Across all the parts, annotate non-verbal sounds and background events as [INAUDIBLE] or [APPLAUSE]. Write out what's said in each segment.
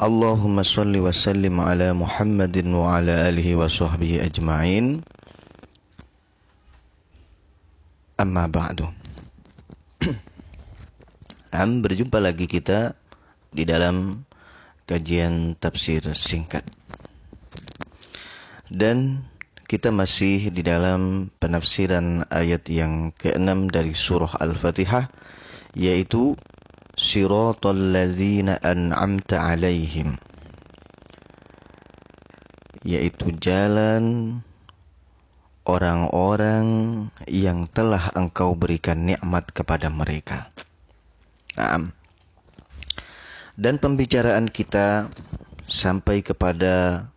Allahumma salli wa sallim ala Muhammadin wa ala alihi wa sahbihi ajma'in. Amma ba'du. [CLEARS THROAT] Am berjumpa lagi kita di dalam kajian tafsir singkat. Dan kita masih di dalam penafsiran ayat yang ke-6 dari surah Al-Fatihah yaitu siratal ladzina an'amta alaihim. Yaitu jalan orang-orang yang telah engkau berikan nikmat kepada mereka. Nah, dan pembicaraan kita sampai kepada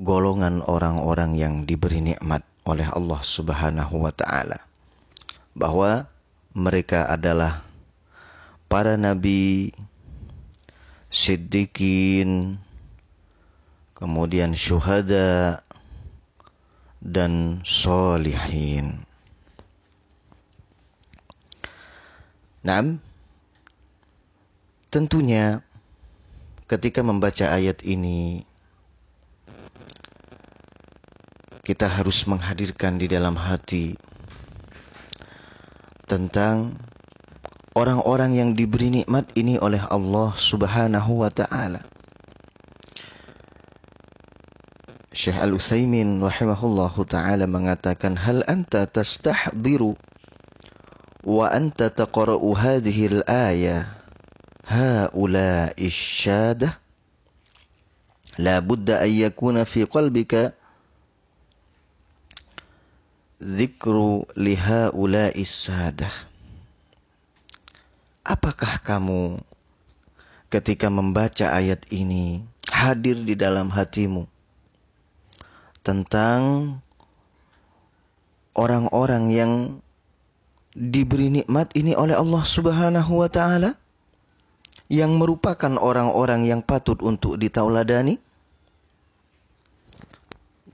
golongan orang-orang yang diberi nikmat oleh Allah Subhanahu wa taala. Bahwa mereka adalah para nabi, siddiqin, kemudian syuhada dan solihin. Nah, tentunya ketika membaca ayat ini kita harus menghadirkan di dalam hati tentang orang-orang yang diberi nikmat ini oleh Allah Subhanahu wa taala. Syekh Al-Utsaimin rahimahullahu taala mengatakan hal anta tastahdiru wa anta taqra'u hadhihi al-aya? Haula'i asyadah la budda an yakuna fi qalbika dzikru li haula'i sadah Apakah kamu ketika membaca ayat ini hadir di dalam hatimu tentang orang-orang yang diberi nikmat ini oleh Allah Subhanahu wa taala yang merupakan orang-orang yang patut untuk ditauladani?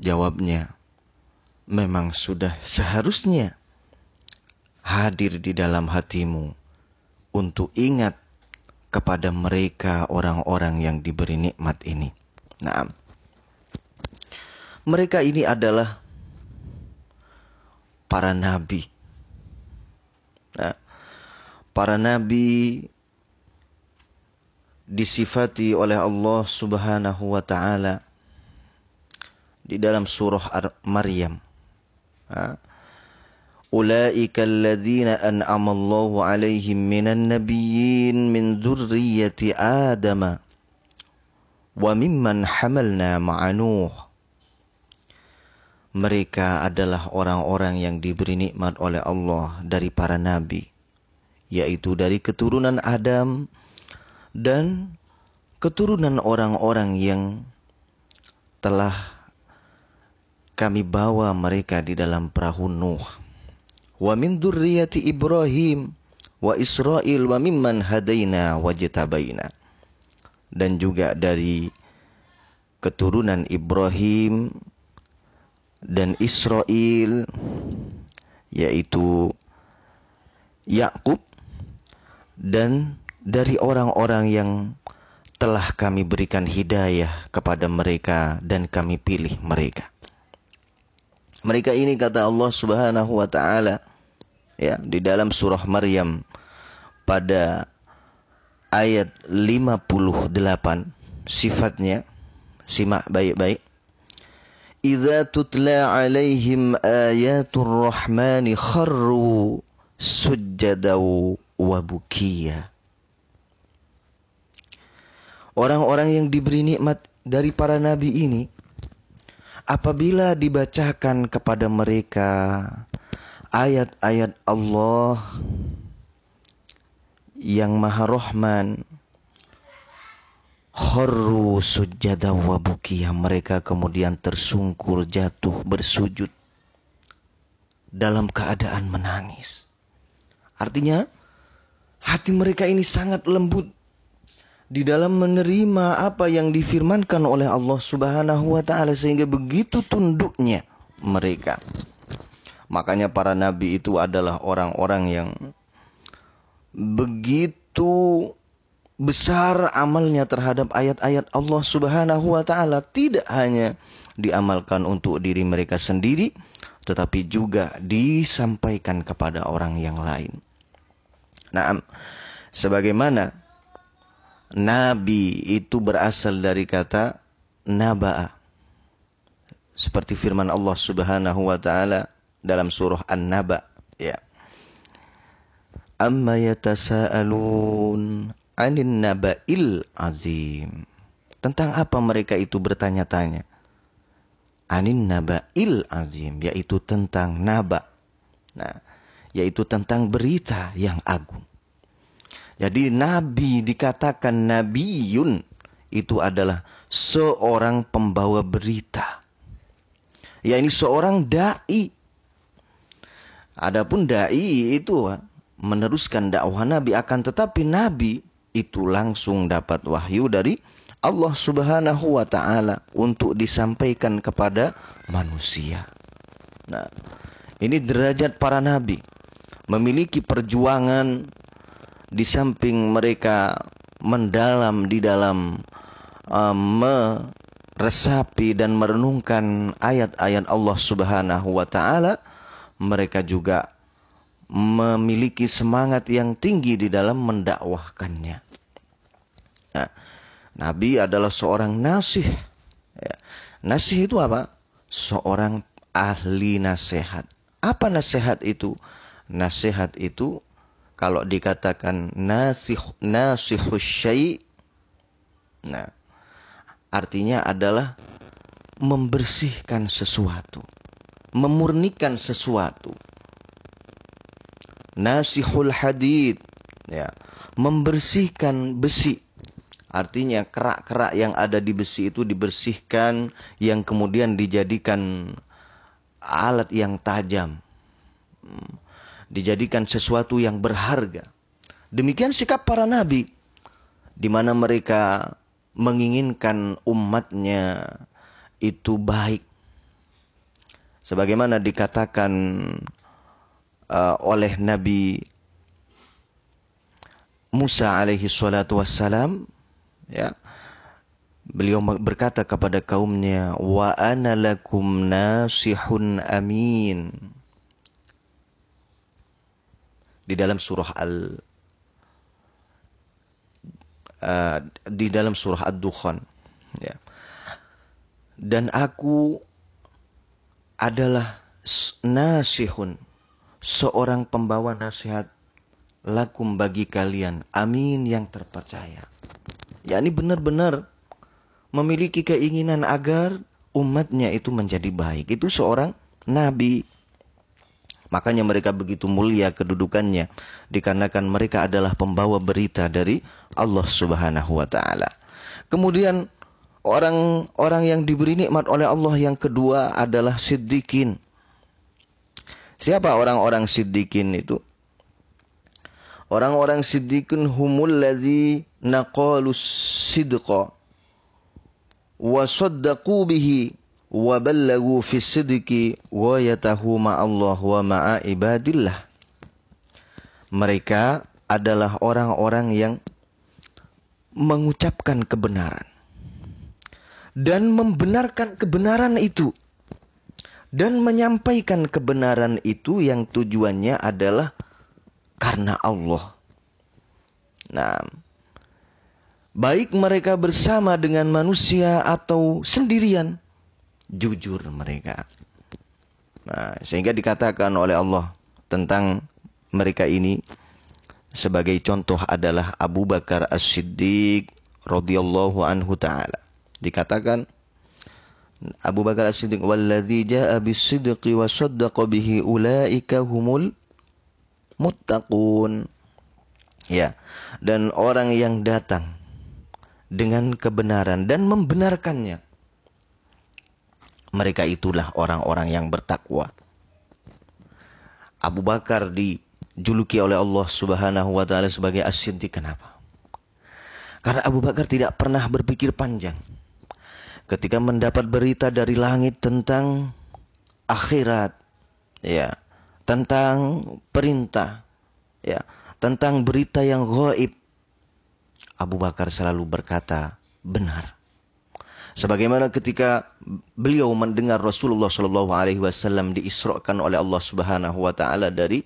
Jawabnya, memang sudah seharusnya hadir di dalam hatimu untuk ingat kepada mereka orang-orang yang diberi nikmat ini. Nah, mereka ini adalah para nabi. Nah, para nabi disifati oleh Allah Subhanahu wa taala di dalam surah Maryam أولئك الذين أنعم الله عليهم من النبيين من ذرية آدم وممن حملنا مع نوح mereka adalah orang-orang yang diberi nikmat oleh Allah dari para nabi, yaitu dari keturunan Adam dan keturunan orang-orang yang telah kami bawa mereka di dalam perahu Nuh. Wa min dzurriyyati Ibrahim wa Israel wa mimman hadaina wajtabaina. Dan juga dari keturunan Ibrahim dan Israel yaitu Yakub dan dari orang-orang yang telah kami berikan hidayah kepada mereka dan kami pilih mereka. Mereka ini kata Allah Subhanahu wa taala ya di dalam surah Maryam pada ayat 58 sifatnya simak baik-baik. Idza tutla alaihim ayatul rahmani kharru sujjadaw wa Orang-orang yang diberi nikmat dari para nabi ini apabila dibacakan kepada mereka ayat-ayat Allah yang Maha Rahman. Kharru sujada wa bukiya. Mereka kemudian tersungkur jatuh bersujud dalam keadaan menangis. Artinya hati mereka ini sangat lembut di dalam menerima apa yang difirmankan oleh Allah Subhanahu wa taala sehingga begitu tunduknya mereka makanya para nabi itu adalah orang-orang yang begitu besar amalnya terhadap ayat-ayat Allah Subhanahu wa taala tidak hanya diamalkan untuk diri mereka sendiri tetapi juga disampaikan kepada orang yang lain. Nah, sebagaimana nabi itu berasal dari kata naba'a. Seperti firman Allah Subhanahu wa taala dalam surah An-Naba, ya. Amma yatasaalun anin naba'il azim. Tentang apa mereka itu bertanya-tanya? Anin naba'il azim, yaitu tentang naba. Nah, yaitu tentang berita yang agung. Jadi nabi dikatakan nabiyun itu adalah seorang pembawa berita. Ya ini seorang dai. Adapun dai itu meneruskan dakwah nabi akan tetapi nabi itu langsung dapat wahyu dari Allah Subhanahu wa taala untuk disampaikan kepada manusia. Nah, ini derajat para nabi memiliki perjuangan di samping mereka mendalam di dalam uh, meresapi dan merenungkan ayat-ayat Allah Subhanahu wa taala, mereka juga memiliki semangat yang tinggi di dalam mendakwahkannya. Nah, Nabi adalah seorang nasih. Ya. Nasih itu apa? Seorang ahli nasihat. Apa nasihat itu? Nasihat itu kalau dikatakan nasih nasihus syai nah artinya adalah membersihkan sesuatu, memurnikan sesuatu. Nasihul hadid ya. Membersihkan besi. Artinya kerak-kerak yang ada di besi itu dibersihkan yang kemudian dijadikan alat yang tajam. Hmm. dijadikan sesuatu yang berharga. Demikian sikap para nabi di mana mereka menginginkan umatnya itu baik sebagaimana dikatakan uh, oleh Nabi Musa alaihi salatu wassalam ya beliau berkata kepada kaumnya wa ana lakum nasihun amin. Di dalam surah al uh, di dalam surah ad-dukhan ya. Dan aku adalah nasihun seorang pembawa nasihat lakum bagi kalian. Amin yang terpercaya. Ya ini benar-benar memiliki keinginan agar umatnya itu menjadi baik. Itu seorang nabi. Makanya mereka begitu mulia kedudukannya dikarenakan mereka adalah pembawa berita dari Allah Subhanahu wa taala. Kemudian orang-orang yang diberi nikmat oleh Allah yang kedua adalah siddiqin. Siapa orang-orang siddiqin itu? Orang-orang siddiqin humul ladzi naqalu sidqa wa saddaqu bihi wa ballagu fi sidqi wa yatahu Allah wa ma'a ibadillah. Mereka adalah orang-orang yang mengucapkan kebenaran dan membenarkan kebenaran itu dan menyampaikan kebenaran itu yang tujuannya adalah karena Allah. Nah, baik mereka bersama dengan manusia atau sendirian, jujur mereka. Nah, sehingga dikatakan oleh Allah tentang mereka ini sebagai contoh adalah Abu Bakar As-Siddiq radhiyallahu anhu taala. Dikatakan Abu Bakar As-Siddiq walladzi jaa bis-sidqi wa saddaqa bihi ulaika humul muttaqun. Ya. Dan orang yang datang dengan kebenaran dan membenarkannya. Mereka itulah orang-orang yang bertakwa. Abu Bakar dijuluki oleh Allah Subhanahu wa taala sebagai as-siddiq. Kenapa? Karena Abu Bakar tidak pernah berpikir panjang. Ketika mendapat berita dari langit tentang akhirat, ya, tentang perintah, ya, tentang berita yang gaib, Abu Bakar selalu berkata, benar. Sebagaimana ketika beliau mendengar Rasulullah Shallallahu Alaihi Wasallam diisrokan oleh Allah Subhanahu Wa Taala dari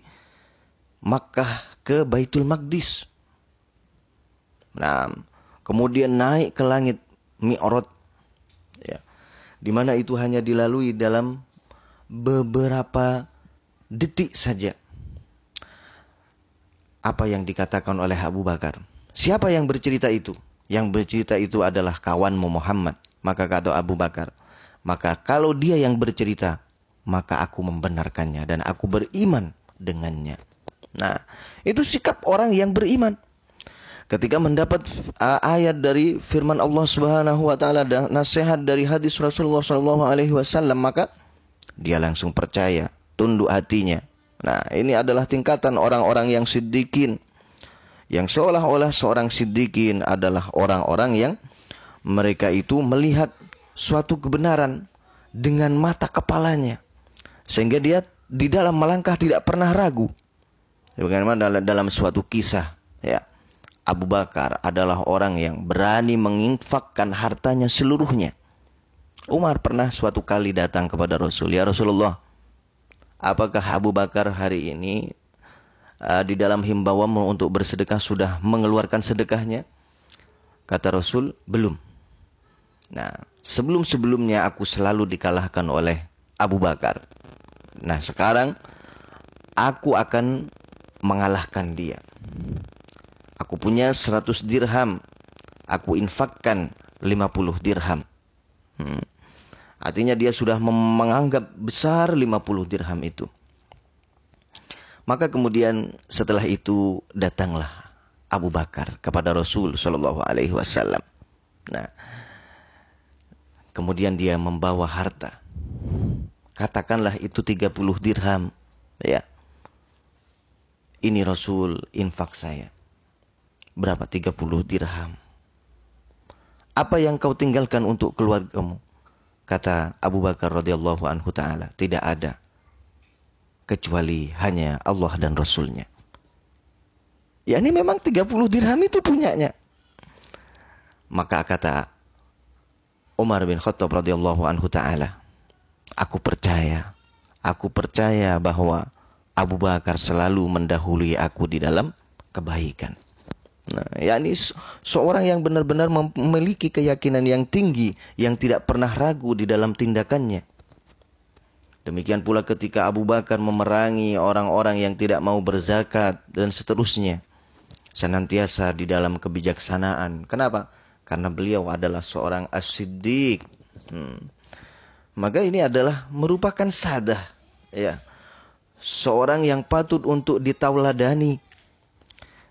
Makkah ke Baitul Maqdis. Nah, kemudian naik ke langit Mi'raj. Di mana itu hanya dilalui dalam beberapa detik saja. Apa yang dikatakan oleh Abu Bakar? Siapa yang bercerita itu? Yang bercerita itu adalah kawanmu Muhammad maka kata Abu Bakar, maka kalau dia yang bercerita, maka aku membenarkannya dan aku beriman dengannya. Nah, itu sikap orang yang beriman. Ketika mendapat uh, ayat dari firman Allah Subhanahu wa taala dan nasihat dari hadis Rasulullah sallallahu alaihi wasallam, maka dia langsung percaya, tunduk hatinya. Nah, ini adalah tingkatan orang-orang yang siddiqin. Yang seolah-olah seorang siddiqin adalah orang-orang yang mereka itu melihat suatu kebenaran dengan mata kepalanya. Sehingga dia di dalam melangkah tidak pernah ragu. Bagaimana dalam suatu kisah, ya. Abu Bakar adalah orang yang berani menginfakkan hartanya seluruhnya. Umar pernah suatu kali datang kepada Rasul, "Ya Rasulullah, apakah Abu Bakar hari ini uh, di dalam himbauanmu untuk bersedekah sudah mengeluarkan sedekahnya?" Kata Rasul, "Belum." Nah, sebelum-sebelumnya aku selalu dikalahkan oleh Abu Bakar. Nah, sekarang aku akan mengalahkan dia. Aku punya 100 dirham. Aku infakkan 50 dirham. Hmm. Artinya dia sudah menganggap besar 50 dirham itu. Maka kemudian setelah itu datanglah Abu Bakar kepada Rasul Shallallahu Alaihi Wasallam. Nah, Kemudian dia membawa harta. Katakanlah itu 30 dirham. Ya. Ini Rasul infak saya. Berapa? 30 dirham. Apa yang kau tinggalkan untuk keluargamu? Kata Abu Bakar radhiyallahu anhu taala, tidak ada kecuali hanya Allah dan Rasulnya. Ya ini memang 30 dirham itu punyanya. Maka kata Umar bin Khattab radhiyallahu anhu taala. Aku percaya, aku percaya bahwa Abu Bakar selalu mendahului aku di dalam kebaikan. Nah, yakni seorang yang benar-benar memiliki keyakinan yang tinggi yang tidak pernah ragu di dalam tindakannya. Demikian pula ketika Abu Bakar memerangi orang-orang yang tidak mau berzakat dan seterusnya. Senantiasa di dalam kebijaksanaan. Kenapa? karena beliau adalah seorang as-siddiq. Hmm. Maka ini adalah merupakan sadah ya. Seorang yang patut untuk ditauladani.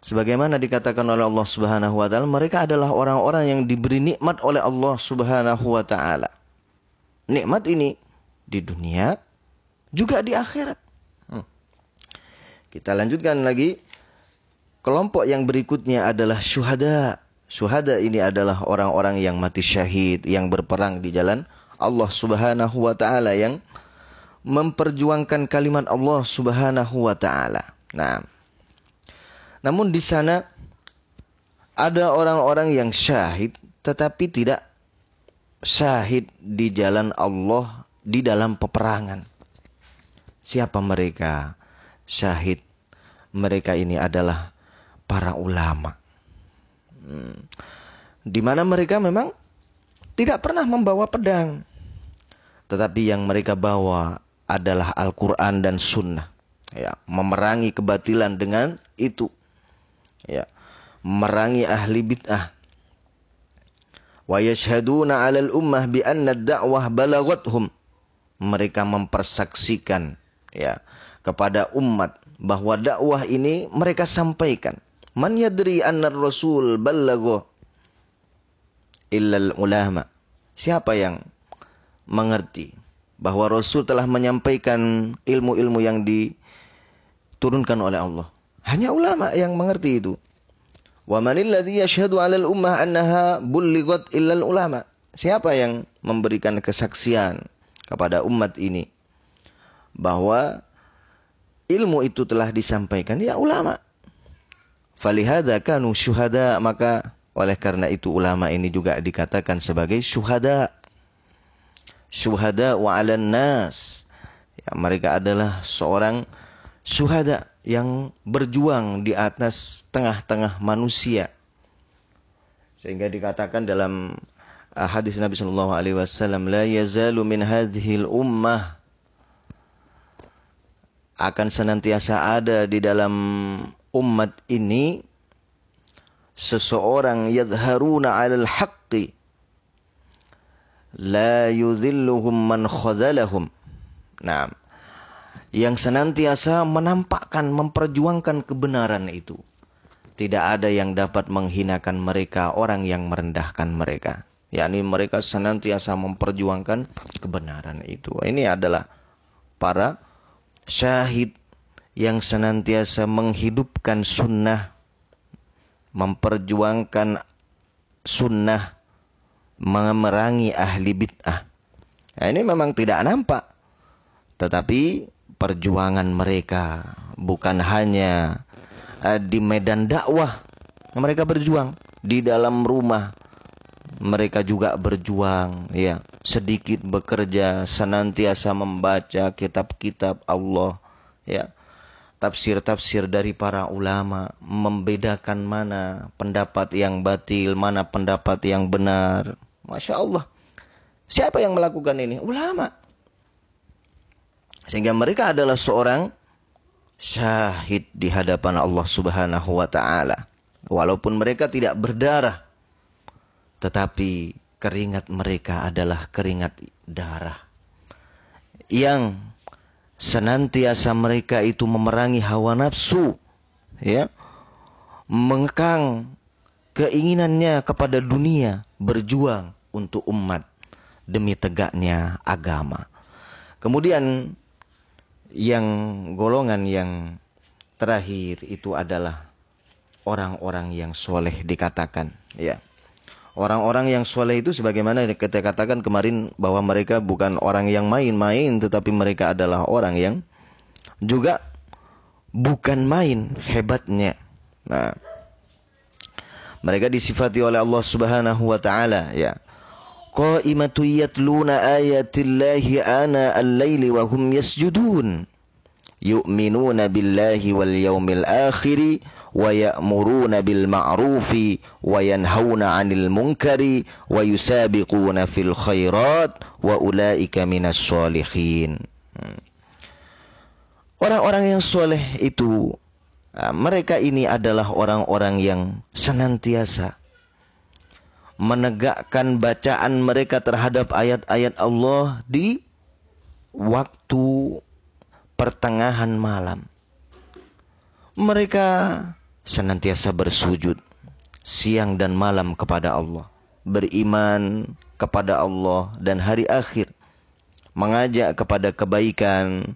Sebagaimana dikatakan oleh Allah Subhanahu wa taala, mereka adalah orang-orang yang diberi nikmat oleh Allah Subhanahu wa taala. Nikmat ini di dunia juga di akhirat. Hmm. Kita lanjutkan lagi. Kelompok yang berikutnya adalah syuhada. Syuhada ini adalah orang-orang yang mati syahid, yang berperang di jalan Allah Subhanahu wa taala yang memperjuangkan kalimat Allah Subhanahu wa taala. Nah, namun di sana ada orang-orang yang syahid tetapi tidak syahid di jalan Allah di dalam peperangan. Siapa mereka? Syahid mereka ini adalah para ulama Hmm. Di mana mereka memang tidak pernah membawa pedang. Tetapi yang mereka bawa adalah Al-Quran dan Sunnah. Ya, memerangi kebatilan dengan itu. Ya, memerangi ahli bid'ah. Wa yashhaduna 'alal ummah bi anna ad-da'wah balagathum. Mereka mempersaksikan ya kepada umat bahwa dakwah ini mereka sampaikan Man yadri anna rasul ballago. illal ulama. Siapa yang mengerti bahwa Rasul telah menyampaikan ilmu-ilmu yang diturunkan oleh Allah? Hanya ulama yang mengerti itu. Wa manil ladzi yashhadu 'alal ummah annaha bullighat illal ulama. Siapa yang memberikan kesaksian kepada umat ini bahwa ilmu itu telah disampaikan ya ulama. Falihada kanu syuhada maka oleh karena itu ulama ini juga dikatakan sebagai syuhada. Syuhada wa 'alan nas. Ya, mereka adalah seorang syuhada yang berjuang di atas tengah-tengah manusia. Sehingga dikatakan dalam uh, hadis Nabi sallallahu alaihi wasallam la yazalu min hadhil ummah akan senantiasa ada di dalam umat ini seseorang yadharuna 'alal haqqi la yudhilluhum man khadalahum. Nah, yang senantiasa menampakkan, memperjuangkan kebenaran itu. Tidak ada yang dapat menghinakan mereka, orang yang merendahkan mereka. yakni mereka senantiasa memperjuangkan kebenaran itu. Ini adalah para syahid yang senantiasa menghidupkan sunnah memperjuangkan sunnah memerangi ahli bid'ah. Nah, ini memang tidak nampak. Tetapi perjuangan mereka bukan hanya uh, di medan dakwah. Mereka berjuang di dalam rumah. Mereka juga berjuang ya, sedikit bekerja, senantiasa membaca kitab-kitab Allah ya tafsir-tafsir dari para ulama membedakan mana pendapat yang batil, mana pendapat yang benar. Masya Allah. Siapa yang melakukan ini? Ulama. Sehingga mereka adalah seorang syahid di hadapan Allah Subhanahu wa taala. Walaupun mereka tidak berdarah, tetapi keringat mereka adalah keringat darah yang senantiasa mereka itu memerangi hawa nafsu ya mengekang keinginannya kepada dunia berjuang untuk umat demi tegaknya agama kemudian yang golongan yang terakhir itu adalah orang-orang yang soleh dikatakan ya Orang-orang yang soleh itu sebagaimana kita katakan kemarin bahwa mereka bukan orang yang main-main tetapi mereka adalah orang yang juga bukan main hebatnya. Nah, mereka disifati oleh Allah Subhanahu wa taala ya qa'imatu yatluna ayatillahi ana al-layli wa hum yasjudun. Yu'minuna billahi wal yaumil akhiri wa ya'muruna bil ma'rufi wa yanhauna 'anil munkari wa yusabiquna fil khairat wa ulaika minas solihin Orang-orang yang soleh itu mereka ini adalah orang-orang yang senantiasa menegakkan bacaan mereka terhadap ayat-ayat Allah di waktu pertengahan malam. Mereka senantiasa bersujud siang dan malam kepada Allah, beriman kepada Allah dan hari akhir, mengajak kepada kebaikan,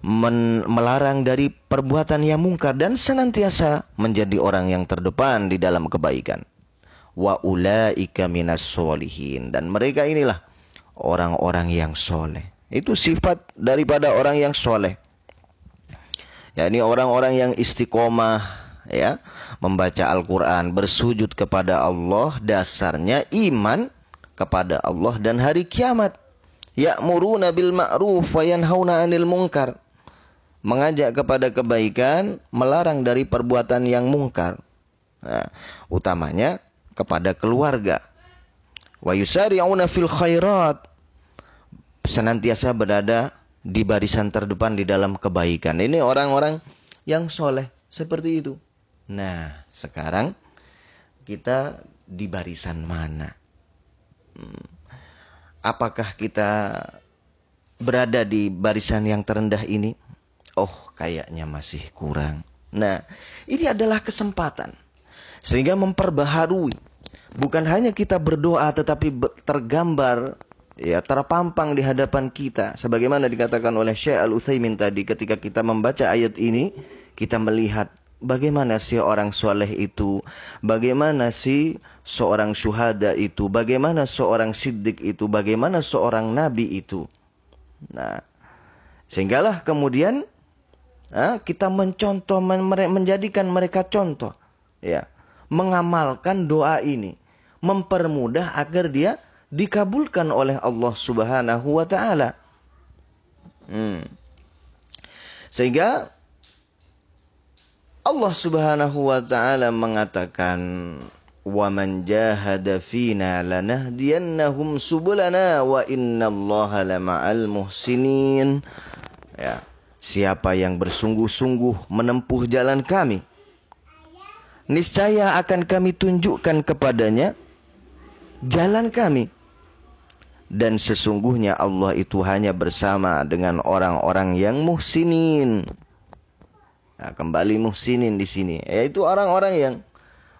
men melarang dari perbuatan yang mungkar dan senantiasa menjadi orang yang terdepan di dalam kebaikan. Wa ulaika minas solihin dan mereka inilah orang-orang yang soleh. Itu sifat daripada orang yang soleh. Ya, ini orang-orang yang istiqomah ya membaca Al-Qur'an bersujud kepada Allah dasarnya iman kepada Allah dan hari kiamat ya'muruna bil ma'ruf wa yanhauna 'anil munkar mengajak kepada kebaikan melarang dari perbuatan yang mungkar nah, utamanya kepada keluarga wa yusari'una fil khairat senantiasa berada di barisan terdepan di dalam kebaikan ini orang-orang yang soleh seperti itu Nah, sekarang kita di barisan mana? Hmm. Apakah kita berada di barisan yang terendah ini? Oh, kayaknya masih kurang. Nah, ini adalah kesempatan sehingga memperbaharui, bukan hanya kita berdoa tetapi tergambar ya terpampang di hadapan kita. Sebagaimana dikatakan oleh Syekh Al-Utsaimin tadi ketika kita membaca ayat ini kita melihat bagaimana sih orang soleh itu bagaimana sih seorang syuhada itu bagaimana seorang siddiq itu bagaimana seorang nabi itu. Nah sehinggalah kemudian kita mencontoh menjadikan mereka contoh ya mengamalkan doa ini mempermudah agar dia dikabulkan oleh Allah Subhanahu wa taala. Hmm. Sehingga Allah Subhanahu wa taala mengatakan wa man jahada fina lanahdiyannahum subulana wa innallaha lama'al muhsinin. Ya, siapa yang bersungguh-sungguh menempuh jalan kami, niscaya akan kami tunjukkan kepadanya jalan kami. Dan sesungguhnya Allah itu hanya bersama dengan orang-orang yang muhsinin. Nah, kembali muhsinin di sini, yaitu orang-orang yang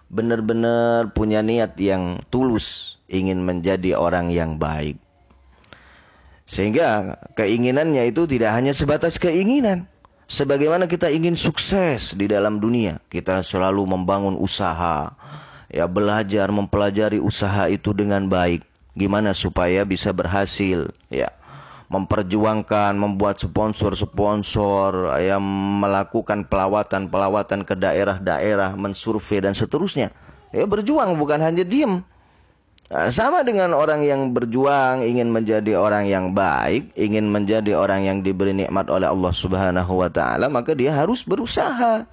benar-benar punya niat yang tulus ingin menjadi orang yang baik. Sehingga keinginannya itu tidak hanya sebatas keinginan. Sebagaimana kita ingin sukses di dalam dunia, kita selalu membangun usaha, ya belajar mempelajari usaha itu dengan baik. Gimana supaya bisa berhasil ya? Memperjuangkan membuat sponsor-sponsor yang melakukan pelawatan-pelawatan ke daerah-daerah mensurvei dan seterusnya. Ya berjuang bukan hanya diem nah, sama dengan orang yang berjuang ingin menjadi orang yang baik ingin menjadi orang yang diberi nikmat oleh Allah Subhanahu wa taala maka dia harus berusaha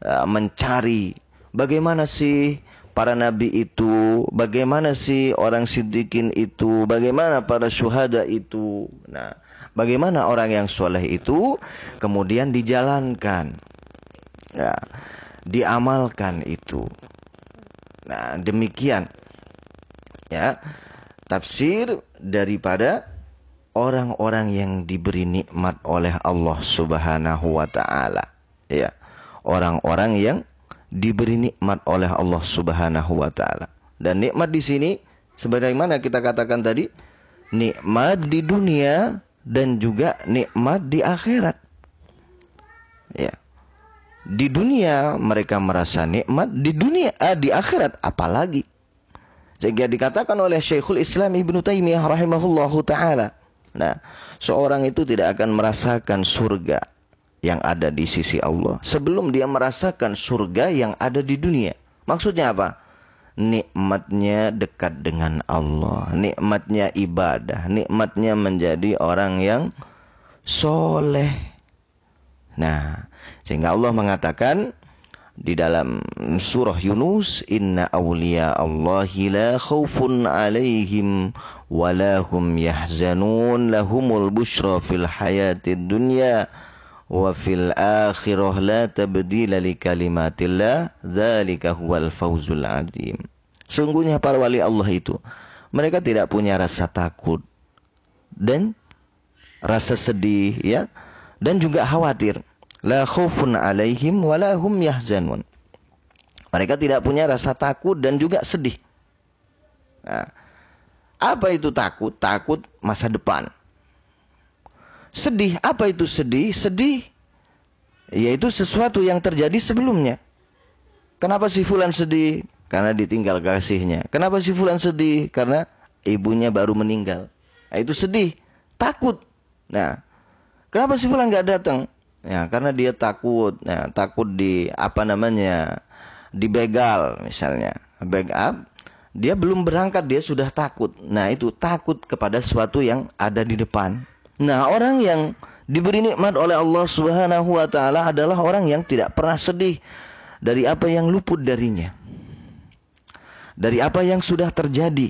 ya, mencari Bagaimana sih para nabi itu? Bagaimana sih orang siddiqin itu? Bagaimana para syuhada itu? Nah, bagaimana orang yang soleh itu kemudian dijalankan? Ya, diamalkan itu. Nah, demikian. Ya, tafsir daripada orang-orang yang diberi nikmat oleh Allah Subhanahu wa taala. Ya, orang-orang yang diberi nikmat oleh Allah Subhanahu wa taala. Dan nikmat di sini sebagaimana kita katakan tadi, nikmat di dunia dan juga nikmat di akhirat. Ya. Di dunia mereka merasa nikmat, di dunia ah, di akhirat apalagi. Sehingga dikatakan oleh Syekhul Islam Ibnu Taimiyah rahimahullahu taala. Nah, seorang itu tidak akan merasakan surga yang ada di sisi Allah sebelum dia merasakan surga yang ada di dunia. Maksudnya apa? Nikmatnya dekat dengan Allah, nikmatnya ibadah, nikmatnya menjadi orang yang soleh. Nah, sehingga Allah mengatakan di dalam surah Yunus, Inna awliya Allahi la khawfun alaihim walahum yahzanun. Lahumul bushra fil hayatid dunya wa fil akhirah la tabdila li kalimatillah. Dzalika huwal fawzul adim. Sungguhnya para wali Allah itu mereka tidak punya rasa takut dan rasa sedih ya dan juga khawatir la khaufun alaihim wa yahzanun mereka tidak punya rasa takut dan juga sedih nah, apa itu takut takut masa depan Sedih, apa itu sedih? Sedih yaitu sesuatu yang terjadi sebelumnya. Kenapa si fulan sedih? Karena ditinggal kasihnya. Kenapa si fulan sedih? Karena ibunya baru meninggal. Nah, itu sedih, takut. Nah, kenapa si fulan nggak datang? Ya, karena dia takut. Nah, takut di apa namanya? dibegal misalnya. Backup dia belum berangkat dia sudah takut. Nah, itu takut kepada sesuatu yang ada di depan. Nah, orang yang diberi nikmat oleh Allah Subhanahu wa taala adalah orang yang tidak pernah sedih dari apa yang luput darinya. Dari apa yang sudah terjadi.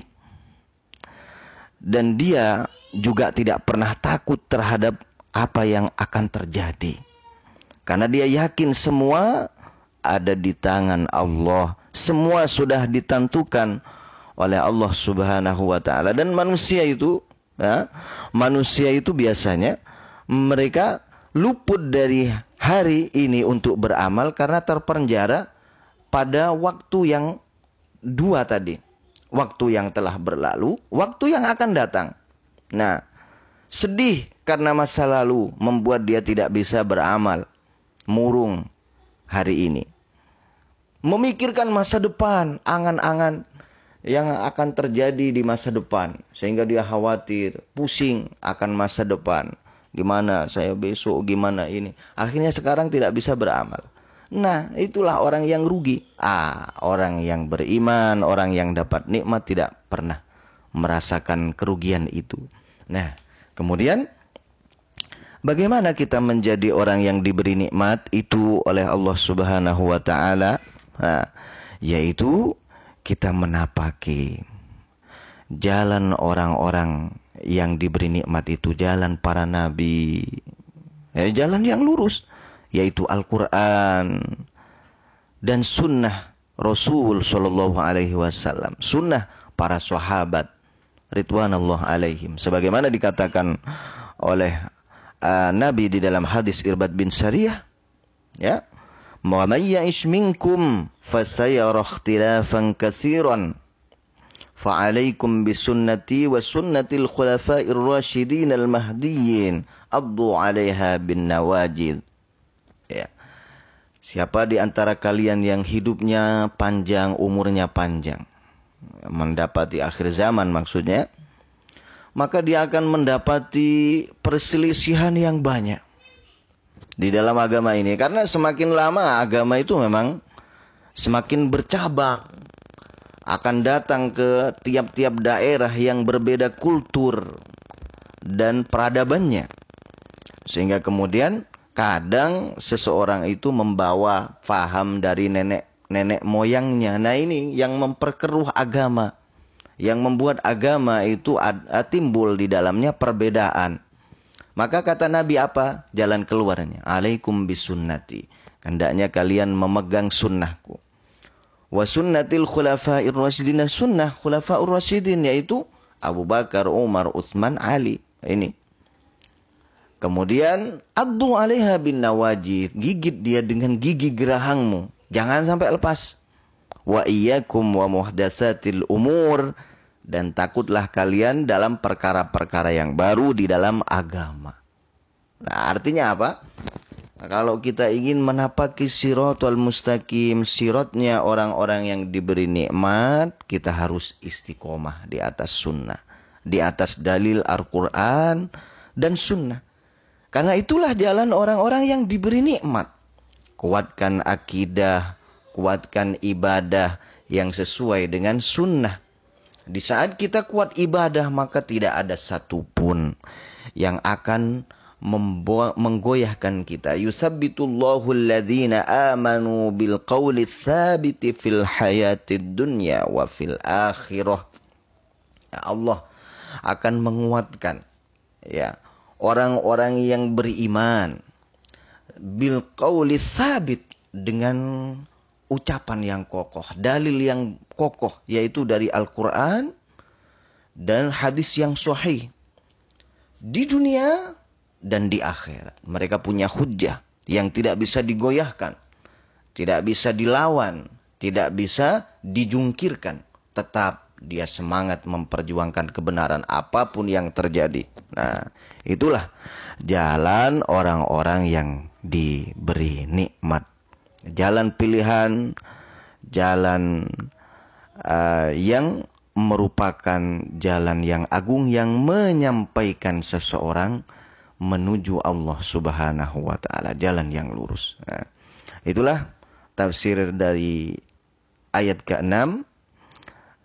Dan dia juga tidak pernah takut terhadap apa yang akan terjadi. Karena dia yakin semua ada di tangan Allah. Semua sudah ditentukan oleh Allah Subhanahu wa taala dan manusia itu ya, manusia itu biasanya mereka luput dari hari ini untuk beramal karena terpenjara pada waktu yang dua tadi. Waktu yang telah berlalu, waktu yang akan datang. Nah, sedih karena masa lalu membuat dia tidak bisa beramal. Murung hari ini. Memikirkan masa depan, angan-angan yang akan terjadi di masa depan. Sehingga dia khawatir, pusing akan masa depan. Gimana saya besok, gimana ini. Akhirnya sekarang tidak bisa beramal. Nah, itulah orang yang rugi. Ah, orang yang beriman, orang yang dapat nikmat tidak pernah merasakan kerugian itu. Nah, kemudian bagaimana kita menjadi orang yang diberi nikmat itu oleh Allah Subhanahu wa taala? Nah, yaitu kita menapaki jalan orang-orang yang diberi nikmat itu jalan para nabi. Ya, jalan yang lurus yaitu Al-Quran dan sunnah Rasul Shallallahu Alaihi Wasallam, sunnah para sahabat Ridwanullah alaihim. Sebagaimana dikatakan oleh uh, Nabi di dalam hadis Irbad bin Sariyah, ya, "Wa may ya'ish minkum fasayara ikhtilafan katsiran." فعليكم بسنتي وسنة الخلفاء الراشدين المهديين أضوا عليها بالنواجذ Ya. Siapa di antara kalian yang hidupnya panjang, umurnya panjang, mendapati akhir zaman maksudnya, maka dia akan mendapati perselisihan yang banyak di dalam agama ini. Karena semakin lama agama itu memang semakin bercabang, akan datang ke tiap-tiap daerah yang berbeda kultur dan peradabannya. Sehingga kemudian kadang seseorang itu membawa faham dari nenek nenek moyangnya. Nah ini yang memperkeruh agama, yang membuat agama itu ad, timbul di dalamnya perbedaan. Maka kata Nabi apa? Jalan keluarnya. Alaikum bisunnati. Hendaknya kalian memegang sunnahku. Wa sunnatil khulafa'ir rasyidin. Sunnah khulafa'ur rasyidin yaitu Abu Bakar, Umar, Uthman, Ali. Ini Kemudian addu alaiha bin nawajid, gigit dia dengan gigi gerahangmu. Jangan sampai lepas. Wa iyyakum wa muhdatsatil umur dan takutlah kalian dalam perkara-perkara yang baru di dalam agama. Nah, artinya apa? Nah, kalau kita ingin menapaki siratul mustaqim, sirotnya orang-orang yang diberi nikmat, kita harus istiqomah di atas sunnah. Di atas dalil Al-Quran dan sunnah. Karena itulah jalan orang-orang yang diberi nikmat. Kuatkan akidah, kuatkan ibadah yang sesuai dengan sunnah. Di saat kita kuat ibadah, maka tidak ada satupun yang akan menggoyahkan kita. Yuthabbitullahu alladhina amanu bil qawli thabiti fil hayatid dunya wa fil akhirah. Ya Allah akan menguatkan ya orang-orang yang beriman bil qawli sabit dengan ucapan yang kokoh, dalil yang kokoh yaitu dari Al-Qur'an dan hadis yang sahih. Di dunia dan di akhirat. Mereka punya hujah yang tidak bisa digoyahkan, tidak bisa dilawan, tidak bisa dijungkirkan, tetap dia semangat memperjuangkan kebenaran apa pun yang terjadi. Nah, itulah jalan orang-orang yang diberi nikmat. Jalan pilihan, jalan uh, yang merupakan jalan yang agung yang menyampaikan seseorang menuju Allah Subhanahu wa taala, jalan yang lurus. Nah, itulah tafsir dari ayat ke-6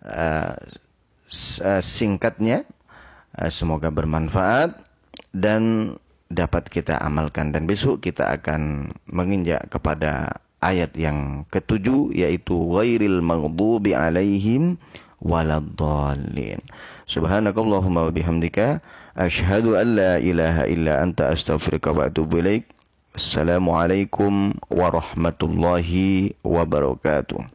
uh, singkatnya. Semoga bermanfaat dan dapat kita amalkan dan besok kita akan menginjak kepada ayat yang ketujuh yaitu ghairil maghdubi alaihim waladdallin. Subhanakallahumma wa bihamdika asyhadu an la ilaha illa anta astaghfiruka wa atubu ilaik. Assalamualaikum warahmatullahi wabarakatuh.